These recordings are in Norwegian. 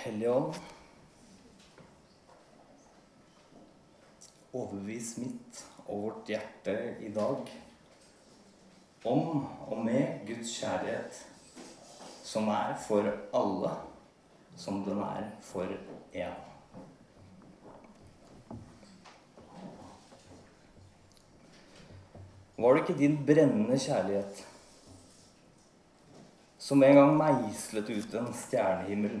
Hellige Ånd, overbevis mitt og vårt hjerte i dag om og med Guds kjærlighet, som er for alle, som den er for én. Var det ikke din brennende kjærlighet som en gang meislet ut en stjernehimmel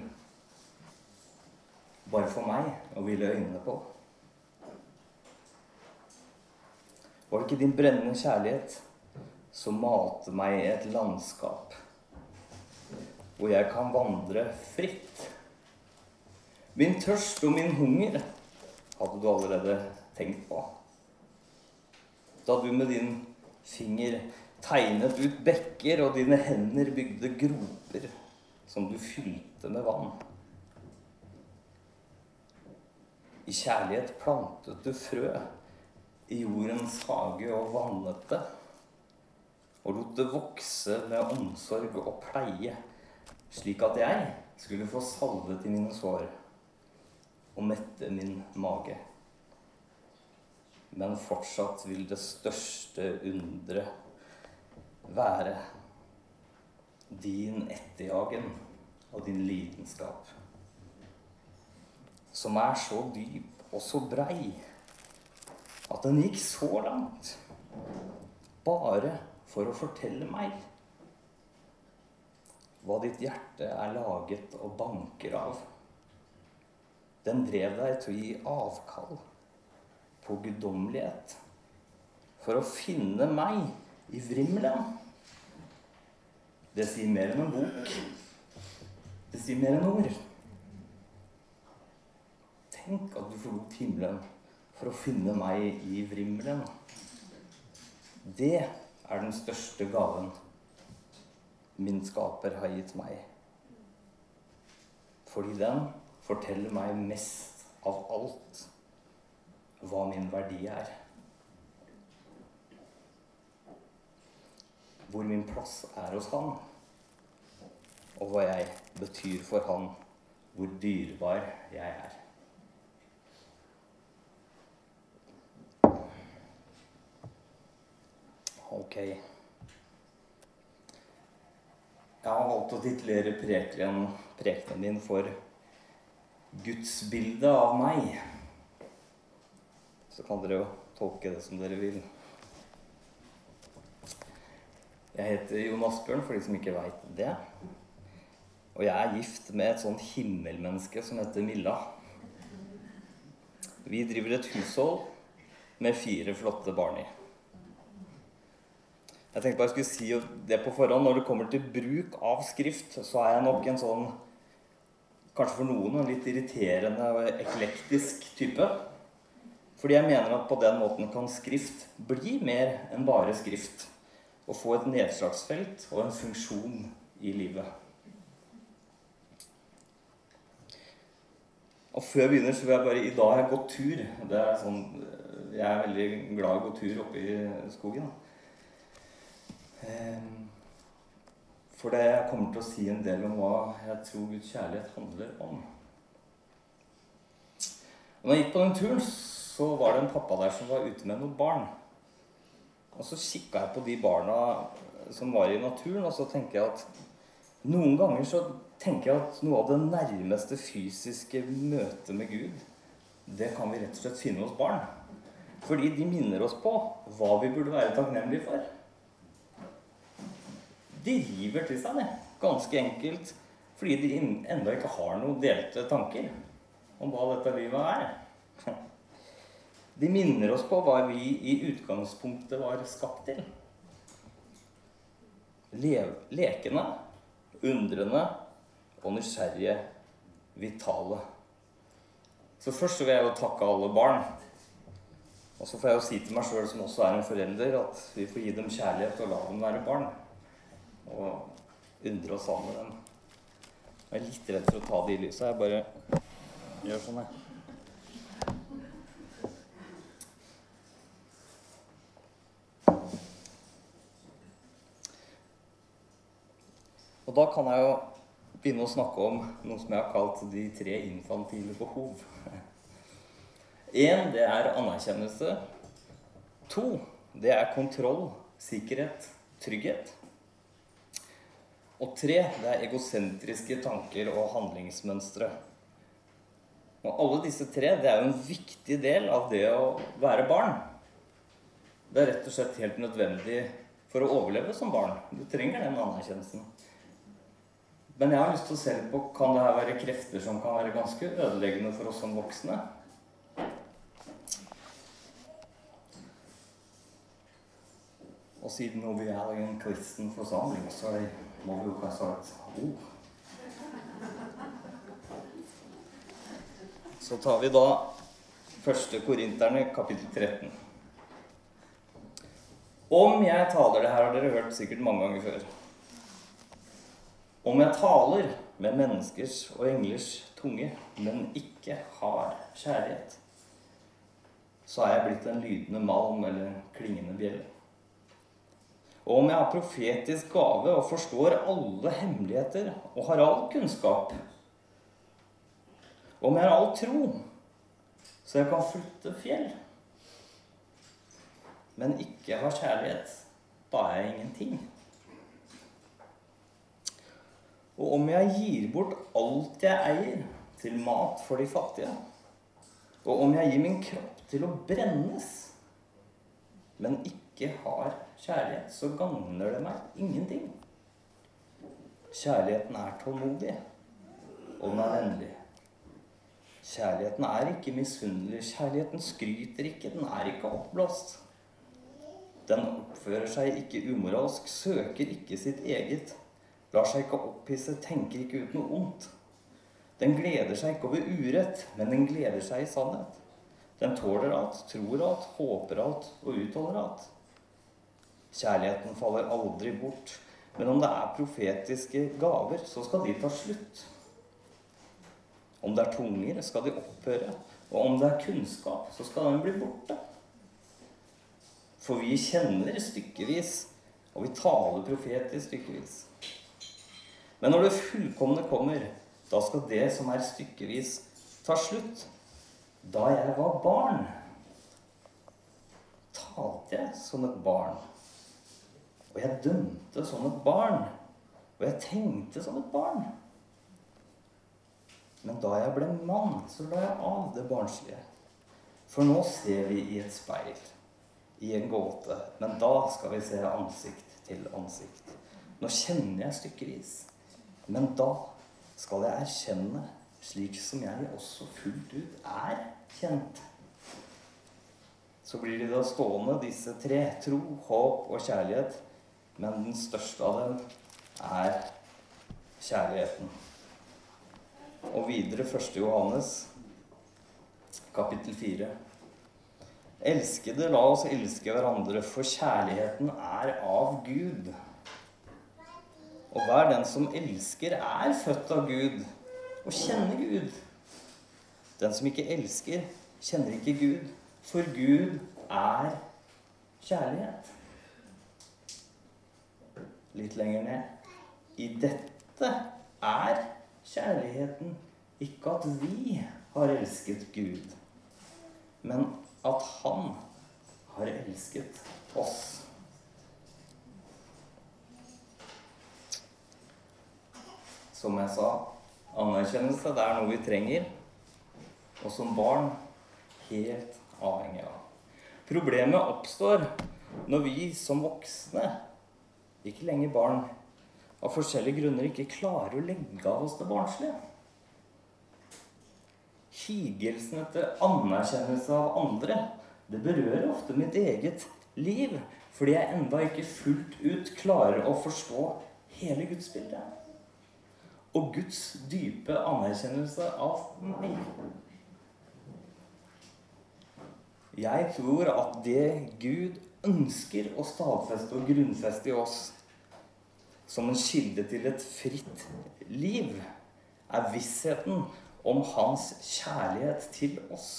bare for meg å ville øynene på? Var det ikke din brennende kjærlighet som malte meg i et landskap hvor jeg kan vandre fritt? Min tørst og min hunger hadde du allerede tenkt på. Da du med din finger tegnet ut bekker, og dine hender bygde groper som du fylte med vann. I kjærlighet plantet du frø i jordens hage og vannet det, og lot det vokse med omsorg og pleie, slik at jeg skulle få salve til mine sår og mette min mage. Men fortsatt vil det største undre være din etterjagen og din lidenskap, som er så dyp og så brei at den gikk så langt bare for å fortelle meg hva ditt hjerte er laget og banker av. Den drev deg til å gi avkall på guddommelighet for å finne meg i vrimmelen. Det sier mer enn en bok. Det sier mer enn ord. Tenk at du forlot himmelen for å finne meg i vrimmelen. Det er den største gaven min skaper har gitt meg. Fordi den forteller meg mest av alt hva min verdi er. Hvor min plass er hos han, og hva jeg betyr for han, hvor dyrebar jeg er. Ok. Jeg har valgt å titulere prekenen, prekenen din for 'Gudsbildet av meg'. Så kan dere jo tolke det som dere vil. Jeg heter Jon Asbjørn, for de som ikke veit det. Og jeg er gift med et sånt himmelmenneske som heter Milla. Vi driver et hushold med fire flotte barn i. Jeg tenkte bare jeg skulle si det på forhånd. Når det kommer til bruk av skrift, så er jeg nok en sånn Kanskje for noen en litt irriterende og eklektisk type. Fordi jeg mener at på den måten kan skrift bli mer enn bare skrift. Og få et nedslagsfelt og en funksjon i livet. Og før jeg begynner, så vil jeg bare I dag har jeg gått tur. Det er sånn, jeg er veldig glad i å gå tur oppe i skogen. Ehm, for det jeg kommer til å si en del om hva jeg tror Guds kjærlighet handler om. Og når jeg gikk på den turen, så var det en pappa der som var ute med noen barn. Og så kikka jeg på de barna som var i naturen, og så tenker jeg at noen ganger så tenker jeg at noe av det nærmeste fysiske møtet med Gud, det kan vi rett og slett finne hos barn. Fordi de minner oss på hva vi burde være takknemlige for. De river til seg det, ganske enkelt, fordi de ennå ikke har noen delte tanker om hva dette livet er. De minner oss på hva vi i utgangspunktet var skapt til. lekende, undrende og nysgjerrige, vitale. Så først så vil jeg jo takke alle barn. Og så får jeg jo si til meg sjøl, som også er en forelder, at vi får gi dem kjærlighet og la dem være barn og undre oss sammen med den. Jeg er litt redd for å ta det i lyset. Jeg bare gjør sånn, jeg. Og da kan jeg jo begynne å snakke om noe som jeg har kalt de tre infantile behov. Én, det er anerkjennelse. To, det er kontroll, sikkerhet, trygghet. Og tre, det er egosentriske tanker og handlingsmønstre. Og alle disse tre det er jo en viktig del av det å være barn. Det er rett og slett helt nødvendig for å overleve som barn. Du trenger den anerkjennelsen. Men jeg har lyst til å se på kan det her være krefter som kan være ganske ødeleggende for oss som voksne. Og siden nå vi er i en kristen forsamling, så er vi ha et ord. Så tar vi da første Korinterne, kapittel 13. Om jeg taler Det her har dere hørt sikkert mange ganger før. Om jeg taler med menneskers og englers tunge, men ikke har kjærlighet, så er jeg blitt en lydende malm eller klingende bjelle. Og om jeg har profetisk gave og forstår alle hemmeligheter og har all kunnskap, om jeg har all tro, så jeg kan flytte fjell men ikke har kjærlighet, da er jeg ingenting. Og om jeg gir bort alt jeg eier, til mat for de fattige, og om jeg gir min kropp til å brennes, men ikke har kjærlighet, så gagner det meg ingenting. Kjærligheten er tålmodig, og den er vennlig. Kjærligheten er ikke misunnelig. Kjærligheten skryter ikke. Den er ikke oppblåst. Den oppfører seg ikke umoralsk, søker ikke sitt eget, lar seg ikke opphisse, tenker ikke ut noe ondt. Den gleder seg ikke over urett, men den gleder seg i sannhet. Den tåler alt, tror alt, håper alt og utholder alt. Kjærligheten faller aldri bort, men om det er profetiske gaver, så skal de ta slutt. Om det er tunger, skal de opphøre, og om det er kunnskap, så skal den bli borte. For vi kjenner stykkevis, og vi taler profetisk stykkevis. Men når det fullkomne kommer, da skal det som er stykkevis, ta slutt. Da jeg var barn, talte jeg som et barn. Og jeg dømte som et barn. Og jeg tenkte som et barn. Men da jeg ble mann, så la jeg av det barnslige. For nå ser vi i et speil i en gåte. Men da skal vi se ansikt til ansikt. Nå kjenner jeg stykkevis. Men da skal jeg erkjenne, slik som jeg også fullt ut er kjent. Så blir de da stående, disse tre. Tro, håp og kjærlighet. Men den største av dem er kjærligheten. Og videre 1. Johannes, kapittel 4. Elskede, la oss elske hverandre, for kjærligheten er av Gud. Og hver den som elsker, er født av Gud og kjenner Gud. Den som ikke elsker, kjenner ikke Gud, for Gud er kjærlighet. Litt lenger ned. I dette er kjærligheten ikke at vi har elsket Gud, men at han har elsket oss. Som jeg sa, anerkjennelse det er noe vi trenger, og som barn helt avhengig av. Problemet oppstår når vi som voksne, ikke lenger barn, av forskjellige grunner ikke klarer å legge av oss det barnslige higelsen etter anerkjennelse av andre, det berører ofte mitt eget liv. Fordi jeg enda ikke fullt ut klarer å forstå hele gudsbildet. Og Guds dype anerkjennelse av meg. Jeg tror at det Gud ønsker å stadfeste og grunnfeste i oss som en kilde til et fritt liv, er vissheten om hans kjærlighet til oss.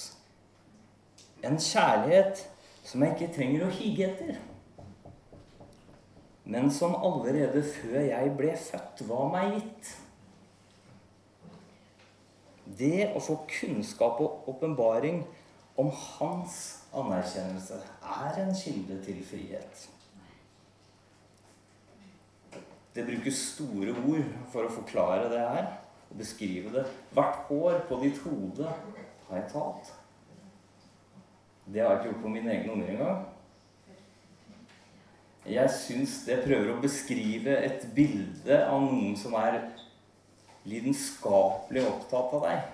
En kjærlighet som jeg ikke trenger å hige etter. Men som allerede før jeg ble født, var meg gitt. Det å få kunnskap og åpenbaring om hans anerkjennelse er en kilde til frihet. Det brukes store ord for å forklare det her og beskrive det. Hvert hår på ditt hode har jeg talt. Det har jeg ikke gjort på mine egne unger engang. Jeg syns det prøver å beskrive et bilde av noen som er lidenskapelig opptatt av deg.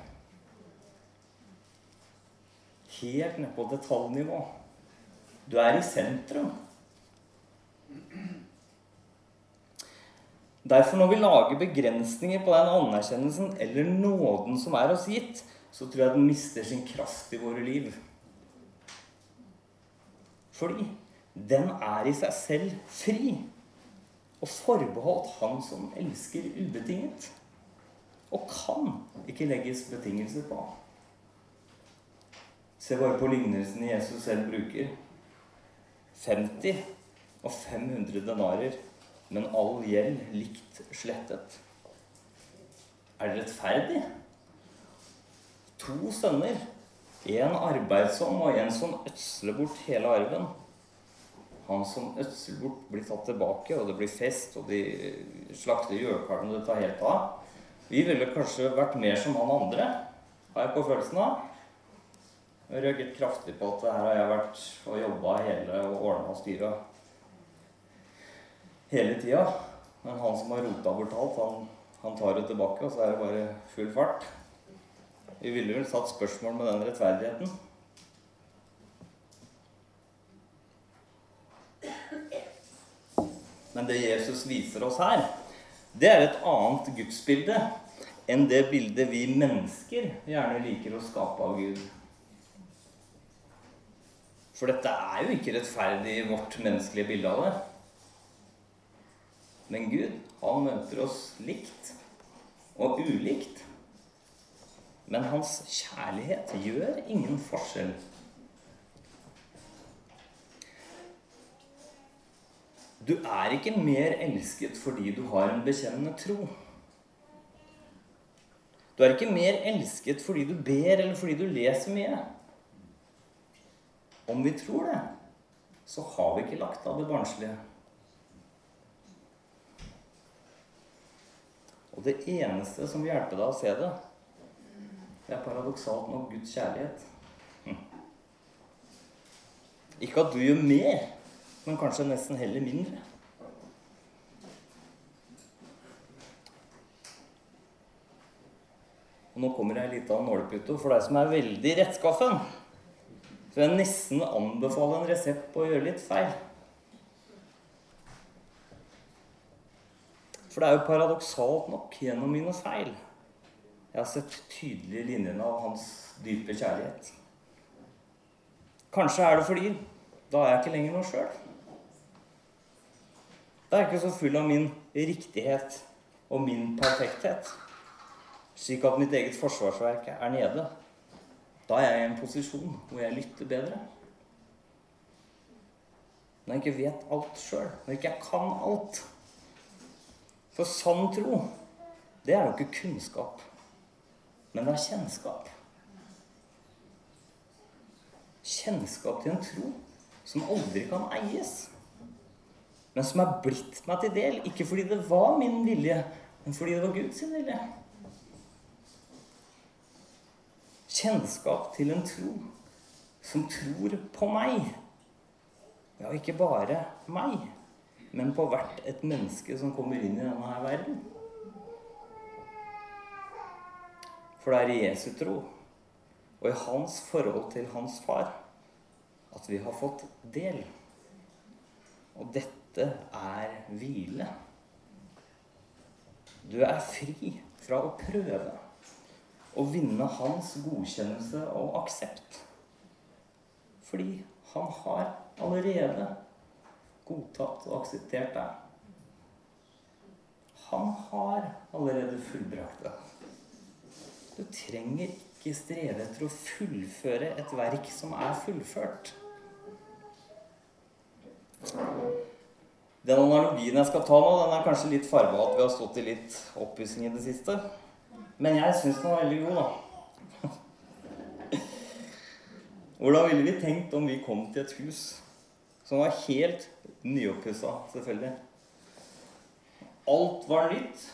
Helt ned på detaljnivå. Du er i sentrum. Derfor, når vi lager begrensninger på den anerkjennelsen eller nåden som er oss gitt, så tror jeg den mister sin kraft i våre liv. Fordi den er i seg selv fri og forbeholdt Han som elsker ubetinget. Og kan ikke legges betingelser på. Se bare på lignelsen Jesus selv bruker. 50 og 500 denarer, men all gjeld likt slettet. Er det rettferdig? To sønner, en arbeidsom og en som ødsler bort hele arven. Han som ødsler bort, blir tatt tilbake, og det blir fest, og de slakter gjøkalven, og det tar helt av. Vi ville kanskje vært mer som han andre, har jeg på følelsen av. Jeg reagert kraftig på at her har jeg vært og jobba hele og ordna og styra hele tida. Men han som har rota bort alt, han, han tar det tilbake, og så er det bare full fart. Vi ville vel satt spørsmål med den rettferdigheten. Men det Jesus viser oss her, det er et annet gudsbilde enn det bildet vi mennesker gjerne liker å skape av Gud. For dette er jo ikke rettferdig i vårt menneskelige bilde av det. Men Gud, han møter oss likt og ulikt. Men hans kjærlighet gjør ingen forskjell. Du er ikke mer elsket fordi du har en bekjennende tro. Du er ikke mer elsket fordi du ber eller fordi du leser mye. Om vi tror det, så har vi ikke lagt av det barnslige. Og det eneste som vil hjelpe deg å se det, det er paradoksalt nok Guds kjærlighet. Hm. Ikke at du gjør mer, men kanskje nesten heller mindre. Og nå kommer ei lita nålepute for deg som er veldig rettskaffen. Så jeg nesten anbefaler en resept på å gjøre litt feil. For det er jo paradoksalt nok gjennom mine feil jeg har sett tydelige linjene av hans dype kjærlighet. Kanskje er det fordi da er jeg ikke lenger noe sjøl. Da er jeg ikke så full av min riktighet og min perfekthet, slik at mitt eget forsvarsverk er nede. Da er jeg i en posisjon hvor jeg lytter bedre. Når jeg ikke vet alt sjøl, når jeg ikke kan alt. For sann tro, det er jo ikke kunnskap men det er kjennskap. Kjennskap til en tro som aldri kan eies, men som er blitt meg til del. Ikke fordi det var min vilje, men fordi det var Guds vilje. Kjennskap til en tro som tror på meg. Ja, ikke bare meg, men på hvert et menneske som kommer inn i denne her verden. For det er i Jesu tro og i hans forhold til hans far at vi har fått del. Og dette er hvile. Du er fri fra å prøve å vinne hans godkjennelse og aksept. Fordi han har allerede godtatt og akseptert deg. Han har allerede fullbrakt det. Du trenger ikke streve etter å fullføre et verk som er fullført. Den analogien jeg skal ta nå, den er kanskje litt farga at vi har stått i litt oppussing i det siste. Men jeg syns den var veldig god, da. Hvordan ville vi tenkt om vi kom til et hus som var helt nyoppussa, selvfølgelig? Alt var nytt.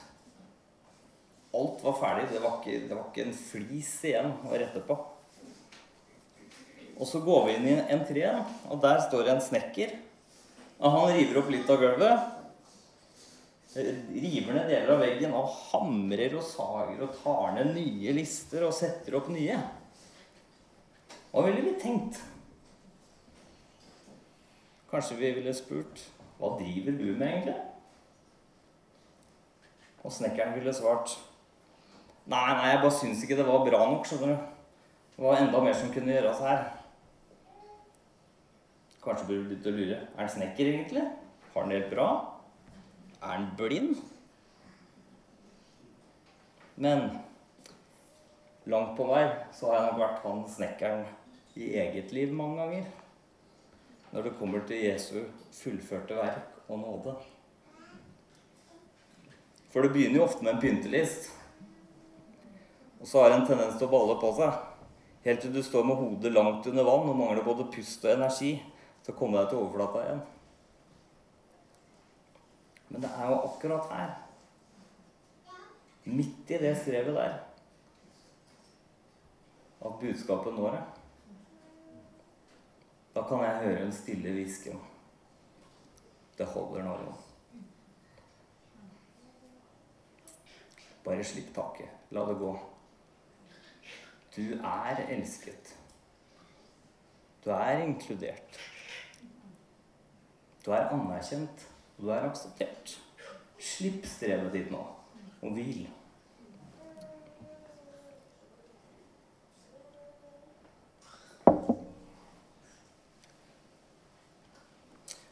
Alt var ferdig. Det var ikke, det var ikke en flis igjen å rette på. Og så går vi inn i en og der står det en snekker. Og han river opp litt av gulvet. River ned deler av veggen og hamrer og sager og tar ned nye lister og setter opp nye. Hva ville vi tenkt? Kanskje vi ville spurt Hva driver du med, egentlig? Og snekkeren ville svart Nei, nei, jeg bare syns ikke det var bra nok. skjønner du. Det var enda mer som kunne gjøres her. Kanskje burde du begynt å lure. Er han snekker, egentlig? Har han det helt bra? Er han blind? Men langt på vei så har jeg nok vært han snekkeren i eget liv mange ganger. Når det kommer til Jesu fullførte verk og nåde. For det begynner jo ofte med en pyntelist. Og så har det en tendens til å balle på seg. Helt til du står med hodet langt under vann og mangler både pust og energi til å komme deg til overflata igjen. Men det er jo akkurat her, midt i det strevet der, at budskapet når deg. Da kan jeg høre en stille hviske. Det holder nå, jo. Bare slipp taket. La det gå. Du er elsket. Du er inkludert. Du er anerkjent, og du er akseptert. Slipp strevet ditt nå, og hvil.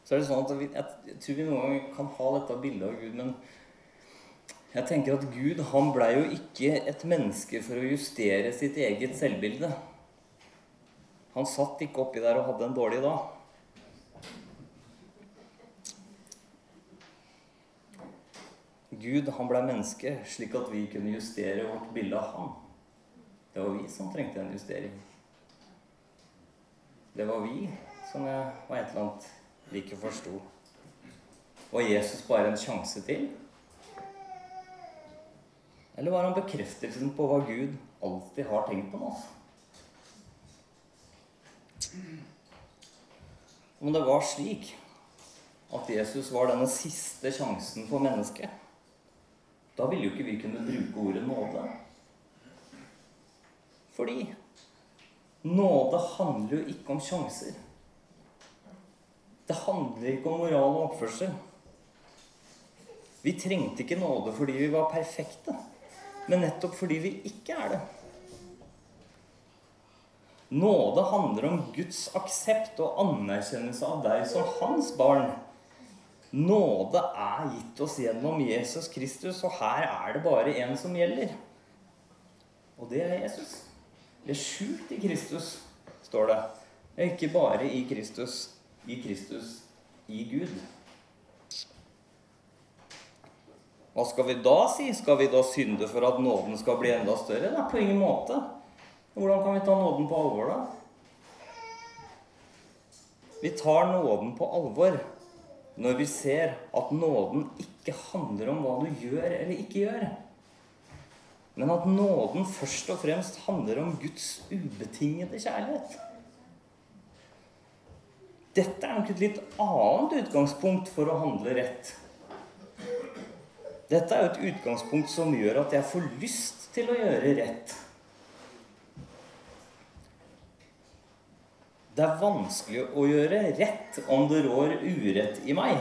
Så er det sånn at vi, Jeg tror vi noen ganger kan ha dette bildet av Gud, men jeg tenker at Gud han blei jo ikke et menneske for å justere sitt eget selvbilde. Han satt ikke oppi der og hadde en dårlig dag. Gud han ble menneske slik at vi kunne justere vårt bilde av ham. Det var vi som trengte en justering. Det var vi som jeg var et eller annet vi ikke forsto. Var Jesus bare en sjanse til? Eller var han bekreftelsen på hva Gud alltid har tenkt om oss? Om det var slik at Jesus var denne siste sjansen for mennesket, da ville jo ikke vi kunne bruke ordet nåde. Fordi nåde handler jo ikke om sjanser. Det handler ikke om moral og oppførsel. Vi trengte ikke nåde fordi vi var perfekte, men nettopp fordi vi ikke er det. Nåde handler om Guds aksept og anerkjennelse av deg som hans barn. Nåde er gitt oss gjennom Jesus Kristus, og her er det bare én som gjelder. Og det er Jesus. Det er skjult i Kristus, står det. Det ikke bare i Kristus, i Kristus, i Gud. Hva skal vi da si? Skal vi da synde for at nåden skal bli enda større? Nei, på ingen måte. Hvordan kan vi ta nåden på alvor, da? Vi tar nåden på alvor når vi ser at nåden ikke handler om hva du gjør eller ikke gjør. Men at nåden først og fremst handler om Guds ubetingede kjærlighet. Dette er nok et litt annet utgangspunkt for å handle rett. Dette er jo et utgangspunkt som gjør at jeg får lyst til å gjøre rett. Det er vanskelig å gjøre rett om det rår urett i meg.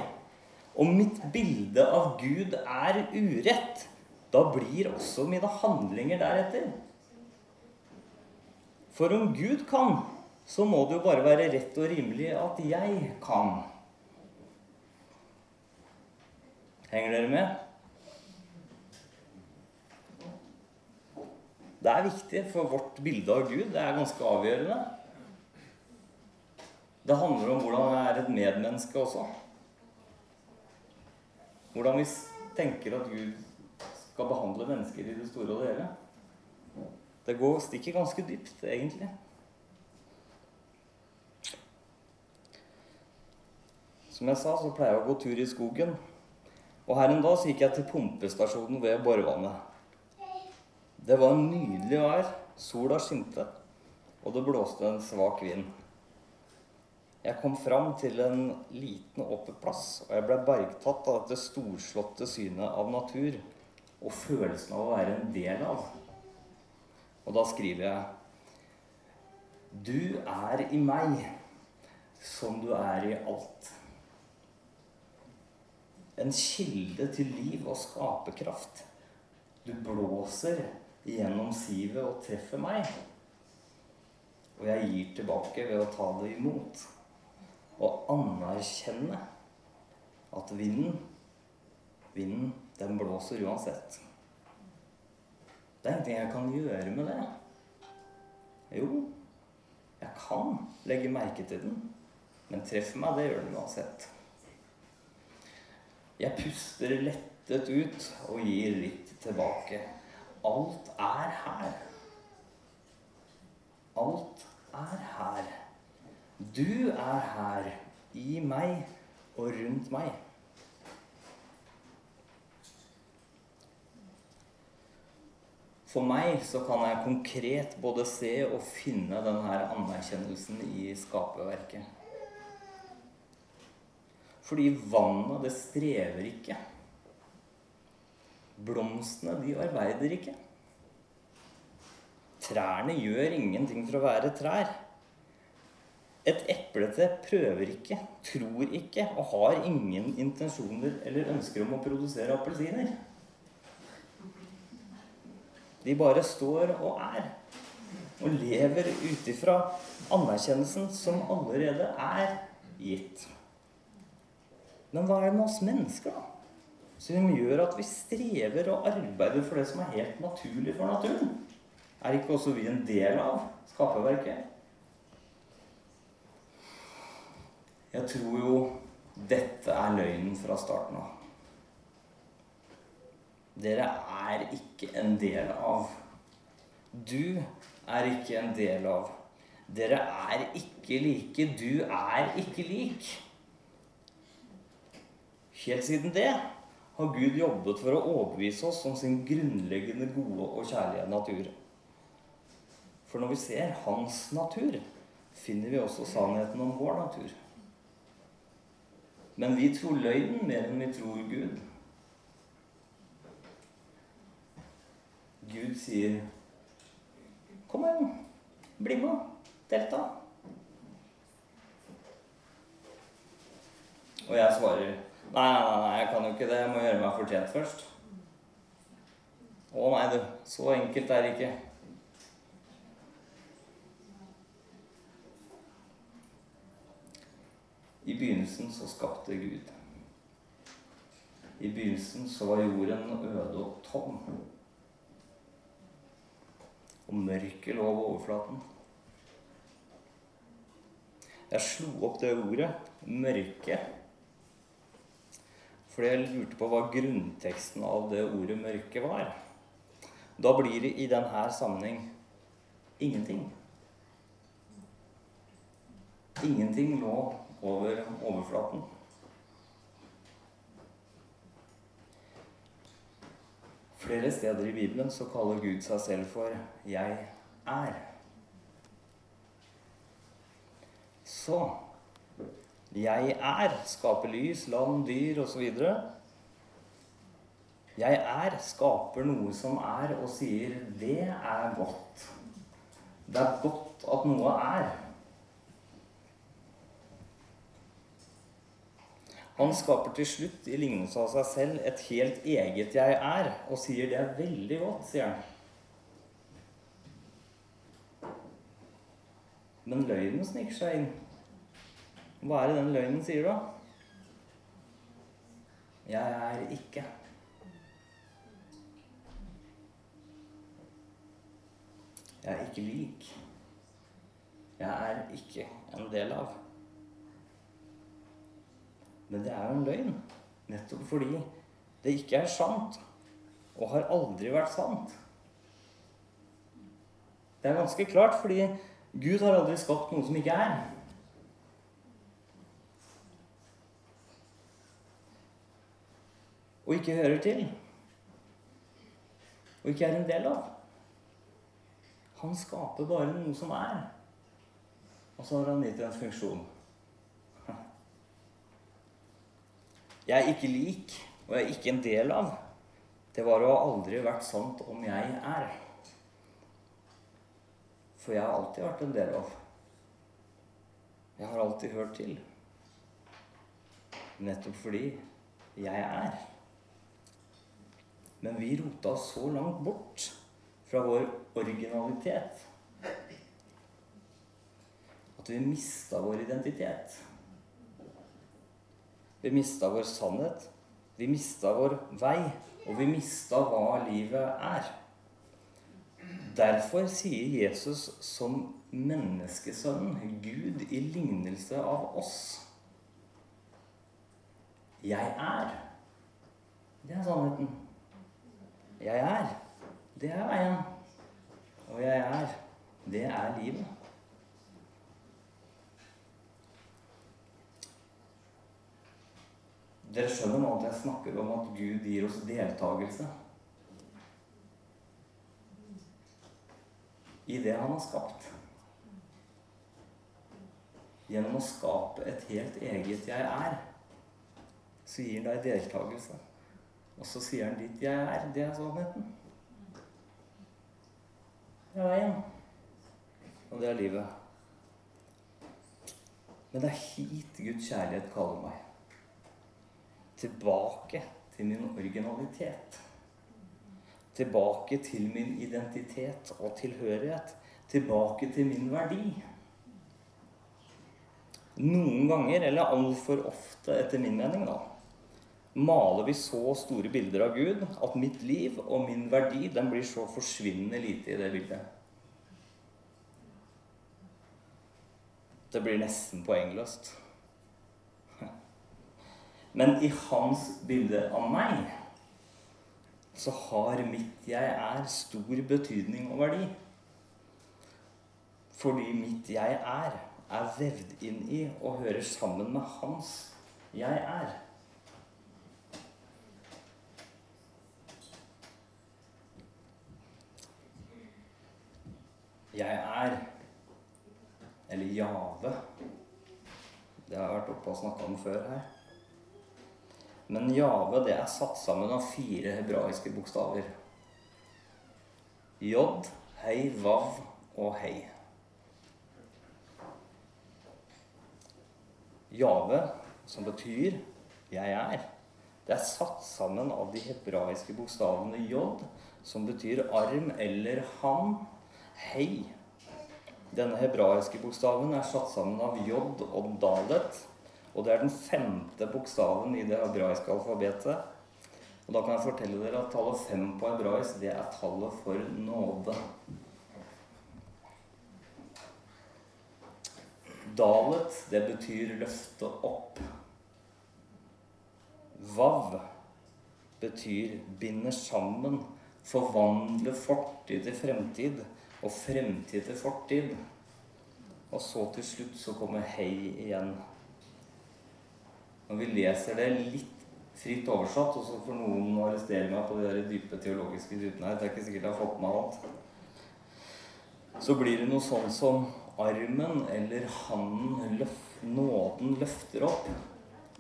Om mitt bilde av Gud er urett, da blir også mine handlinger deretter. For om Gud kan, så må det jo bare være rett og rimelig at jeg kan. Henger dere med? Det er viktig for vårt bilde av Gud. Det er ganske avgjørende. Det handler om hvordan jeg er et medmenneske også. Hvordan vi tenker at Gud skal behandle mennesker i det store og det hele. Det går stikker ganske dypt, egentlig. Som jeg sa, så pleier jeg å gå tur i skogen. Og her en dag så gikk jeg til pumpestasjonen ved Borvannet. Det var en nydelig vær. Sola skinte, og det blåste en svak vind. Jeg kom fram til en liten åpen plass, og jeg ble bergtatt av dette storslåtte synet av natur og følelsen av å være en del av. Og da skriver jeg Du er i meg som du er i alt. En kilde til liv og skaperkraft. Du blåser gjennom sivet og treffer meg. Og jeg gir tilbake ved å ta det imot. Og anerkjenne at vinden, vinden, den blåser uansett. Det er ingenting jeg kan gjøre med det. Jo, jeg kan legge merke til den, men treffer meg, det gjør den uansett. Jeg puster lettet ut og gir litt tilbake. Alt er her. Alt er her. Du er her, i meg og rundt meg. For meg så kan jeg konkret både se og finne denne anerkjennelsen i skaperverket. Fordi vannet, det strever ikke. Blomstene, de arbeider ikke. Trærne gjør ingenting for å være trær. Et eplete prøver ikke, tror ikke og har ingen intensjoner eller ønsker om å produsere appelsiner. De bare står og er. Og lever ut ifra anerkjennelsen som allerede er gitt. Men hva er det med oss mennesker, da? som gjør at vi strever og arbeider for det som er helt naturlig for naturen. Er ikke også vi en del av skaperverket? Jeg tror jo dette er løgnen fra starten av. Dere er ikke en del av. Du er ikke en del av. Dere er ikke like. Du er ikke lik. Helt siden det har Gud jobbet for å overbevise oss om sin grunnleggende gode og kjærlige natur. For når vi ser hans natur, finner vi også sannheten om vår natur. Men vi tror løgnen mer enn vi tror Gud. Gud sier, 'Kom igjen, bli med. Delta.' Og jeg svarer Nei, nei, nei, jeg kan jo ikke det. Jeg må gjøre meg fortjent først. Å nei, du. Så enkelt er det ikke. I begynnelsen så skapte Gud. I begynnelsen så var jorden øde og tom. Og mørket lå over overflaten. Jeg slo opp det ordet, 'mørke' fordi jeg lurte på hva grunnteksten av det ordet 'mørke' var. Da blir det i denne sammenheng ingenting. Ingenting lå over overflaten. Flere steder i Bibelen så kaller Gud seg selv for 'Jeg er'. Så jeg er skaper lys, land, dyr osv. Jeg er skaper noe som er, og sier 'det er godt'. Det er godt at noe er. Han skaper til slutt i lignelse av seg selv et helt eget 'jeg er', og sier 'det er veldig godt', sier han. Men løgnen sniker seg inn. Hva er det den løgnen sier, da? Jeg er ikke. Jeg er ikke lik. Jeg er ikke en del av. Men det er jo en løgn. Nettopp fordi det ikke er sant. Og har aldri vært sant. Det er ganske klart, fordi Gud har aldri skapt noe som ikke er. og ikke hører til. Og ikke er en del av. Han skaper bare noe som er. Og så har han gitt en funksjon. Jeg ikke lik, og jeg er ikke en del av. Det var å aldri vært sant om jeg er. For jeg har alltid vært en del av. Jeg har alltid hørt til. Nettopp fordi jeg er. Men vi rota så langt bort fra vår originalitet at vi mista vår identitet. Vi mista vår sannhet. Vi mista vår vei. Og vi mista hva livet er. Derfor sier Jesus som menneskesønnen, Gud i lignelse av oss Jeg er. Det er sannheten. Jeg er. Det er veien. Og jeg er. Det er livet. Dere skjønner nå at jeg snakker om at Gud gir oss deltakelse i det han har skapt. Gjennom å skape et helt eget 'jeg er', så gir han deg deltakelse. Og så sier han ditt 'jeg er'. Det er sannheten. Det er veien. Og det er livet. Men det er hit Guds kjærlighet kaller meg tilbake til min originalitet. Tilbake til min identitet og tilhørighet. Tilbake til min verdi. Noen ganger, eller altfor ofte etter min mening, da, maler vi så store bilder av Gud at mitt liv og min verdi den blir så forsvinnende lite i det bildet. Det blir nesten poengløst. Men i hans bilde av meg så har mitt 'jeg er' stor betydning og verdi. Fordi mitt 'jeg er' er vevd inn i og hører sammen med hans 'jeg er'. Jeg er, eller Jave Det har jeg vært oppe og snakka om før her. Men Jave det er satt sammen av fire hebraiske bokstaver. J, hei, vav og hei. Jave, som betyr 'jeg er', det er satt sammen av de hebraiske bokstavene J, som betyr arm eller ham. Hei. Denne hebraiske bokstaven er satt sammen av J og Dalet, og det er den femte bokstaven i det hebraiske alfabetet. Og da kan jeg fortelle dere at tallet fem på hebraisk, det er tallet for nåde. Dalet, det betyr løfte opp. Vav betyr binde sammen, forvandle fortid til fremtid og fremtid til fortid. Og så til slutt så kommer hei igjen. Når vi leser det litt fritt oversatt, og så får noen arrestere meg på de dype teologiske dybdene her, det er ikke sikkert jeg har fått med alt, så blir det noe sånn som armen eller handen, løf, nåden, løfter opp,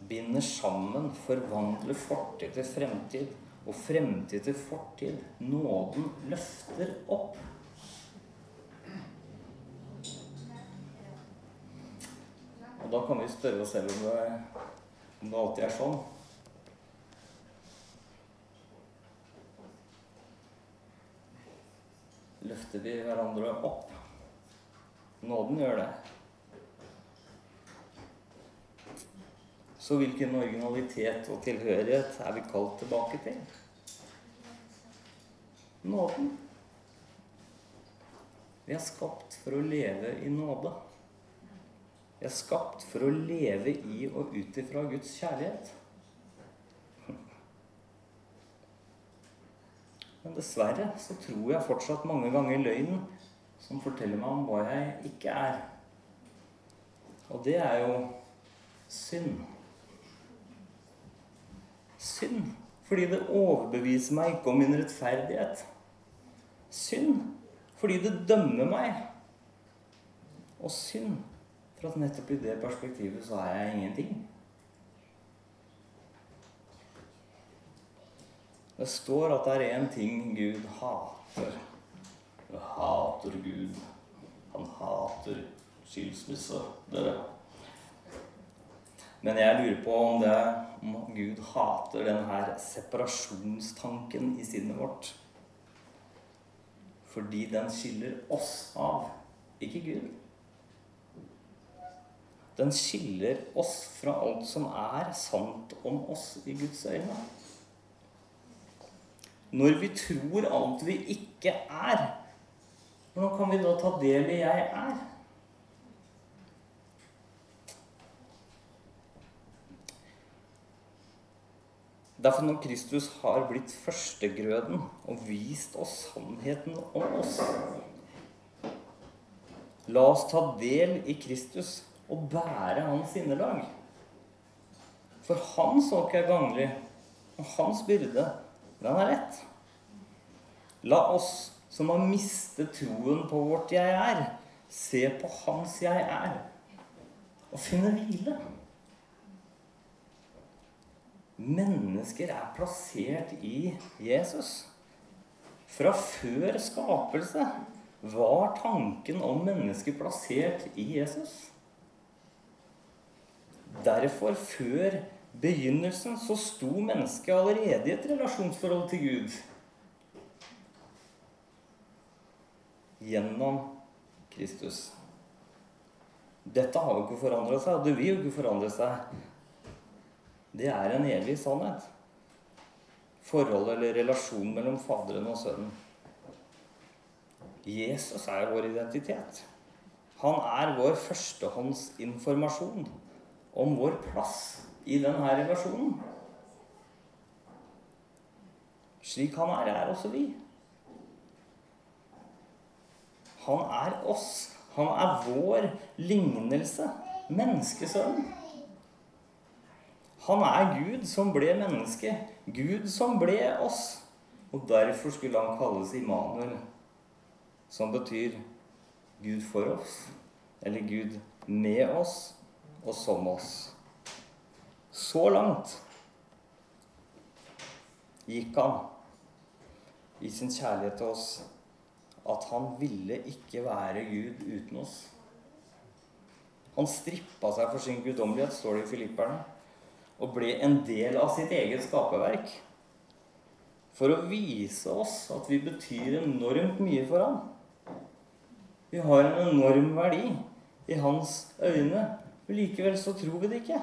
binder sammen, forvandler fortid til fremtid, og fremtid til fortid. Nåden løfter opp. Og da kan vi spørre oss selv om det om det alltid er sånn. Løfter vi hverandre opp? Nåden gjør det. Så hvilken originalitet og tilhørighet er vi kalt tilbake til? Nåden. Vi er skapt for å leve i nåde. Vi er skapt for å leve i og ut ifra Guds kjærlighet. Men dessverre så tror jeg fortsatt mange ganger løgnen som forteller meg om hva jeg ikke er. Og det er jo synd. Synd fordi det overbeviser meg ikke om min rettferdighet. Synd fordi det dømmer meg. Og synd for at nettopp i det perspektivet så er jeg ingenting. Det står at det er én ting Gud hater. Jeg hater Gud. Han hater skilsmisse, dere. Men jeg lurer på om, det, om Gud hater denne separasjonstanken i sinnet vårt. Fordi den skiller oss av, ikke Gud. Den skiller oss fra alt som er sant om oss i Guds øyne. Når vi tror alt vi ikke er, hvordan kan vi da ta del i 'jeg er'? Derfor når Kristus har blitt førstegrøden og vist oss sannheten om oss La oss ta del i Kristus og bære hans sinnelag. For hans åk er ganglig, og hans byrde, den er lett. La oss som har mistet troen på vårt 'jeg er', se på hans 'jeg er' og finne hvile. Mennesker er plassert i Jesus. Fra før skapelse var tanken om mennesker plassert i Jesus. Derfor, før begynnelsen, så sto mennesket allerede i et relasjonsforhold til Gud. Gjennom Kristus. Dette har jo ikke forandra seg, og det vil jo ikke forandre seg det er en evig sannhet. Forholdet eller relasjonen mellom Faderen og Sønnen. Jesus er vår identitet. Han er vår førstehåndsinformasjon om vår plass i denne relasjonen. Slik han er, er også vi. Han er oss. Han er vår lignelse. Menneskesønnen. Han er Gud som ble menneske. Gud som ble oss. Og derfor skulle han kalles Immanuel, som betyr Gud for oss. Eller Gud med oss og som oss. Så langt gikk han i sin kjærlighet til oss at han ville ikke være Gud uten oss. Han strippa seg for sin guddommelighet, står det i Filipperne og ble en del av sitt eget skaperverk. For å vise oss at vi betyr enormt mye for ham. Vi har en enorm verdi i hans øyne, likevel så tror vi det ikke.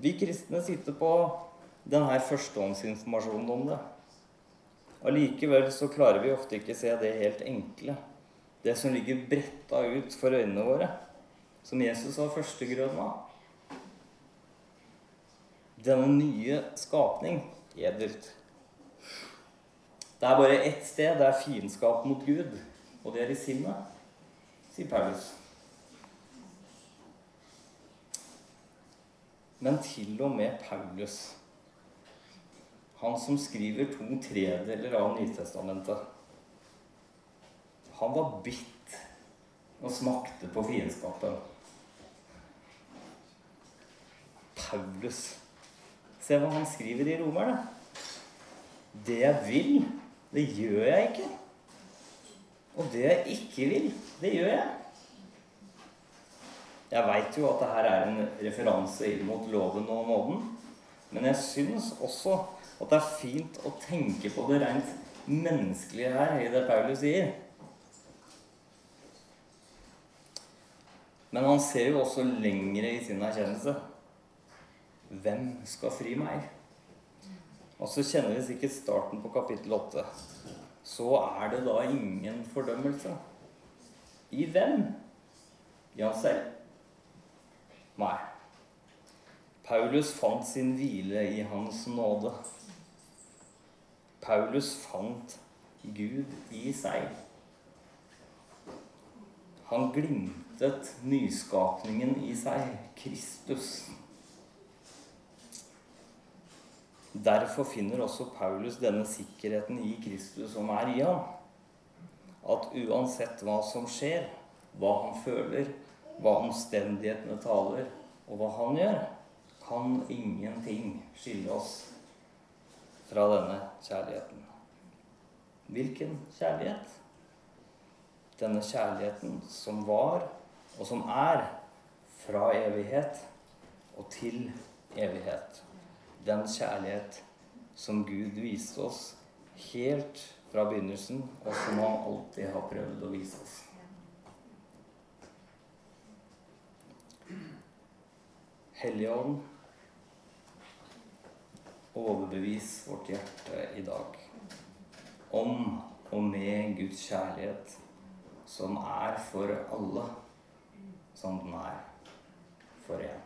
Vi kristne sitter på denne førstehåndsinformasjonen om det. Allikevel så klarer vi ofte ikke se det helt enkle. Det som ligger bretta ut for øynene våre som Jesus var førstegrøden av. Denne nye skapning edelt. Det er bare ett sted det er fiendskap mot Gud, og det er i sinnet, sier Paulus. Men til og med Paulus, han som skriver to tredeler av Nytestamentet, han var bitt og smakte på fiendskapen. Paulus. Se hva han skriver i Romerne. Det jeg vil, det gjør jeg ikke. Og det jeg ikke vil, det gjør jeg. Jeg veit jo at det her er en referanse inn mot loven og nåden. Men jeg syns også at det er fint å tenke på det rent menneskelige her i det Paulus sier. Men han ser jo også lengre i sin erkjennelse. Hvem skal fri meg? Og så kjenner vi sikkert starten på kapittel 8. Så er det da ingen fordømmelse. I hvem? Ja, selv? Nei. Paulus fant sin hvile i Hans nåde. Paulus fant Gud i seg. Han glimtet nyskapningen i seg, Kristus. Derfor finner også Paulus denne sikkerheten i Kristus som er i ham. At uansett hva som skjer, hva han føler, hva omstendighetene taler, og hva han gjør, kan ingenting skille oss fra denne kjærligheten. Hvilken kjærlighet? Denne kjærligheten som var, og som er, fra evighet og til evighet. Den kjærlighet som Gud viste oss helt fra begynnelsen, og som han alltid har prøvd å vise oss. Helligånd, overbevis vårt hjerte i dag om og med Guds kjærlighet, som er for alle, som den er for en.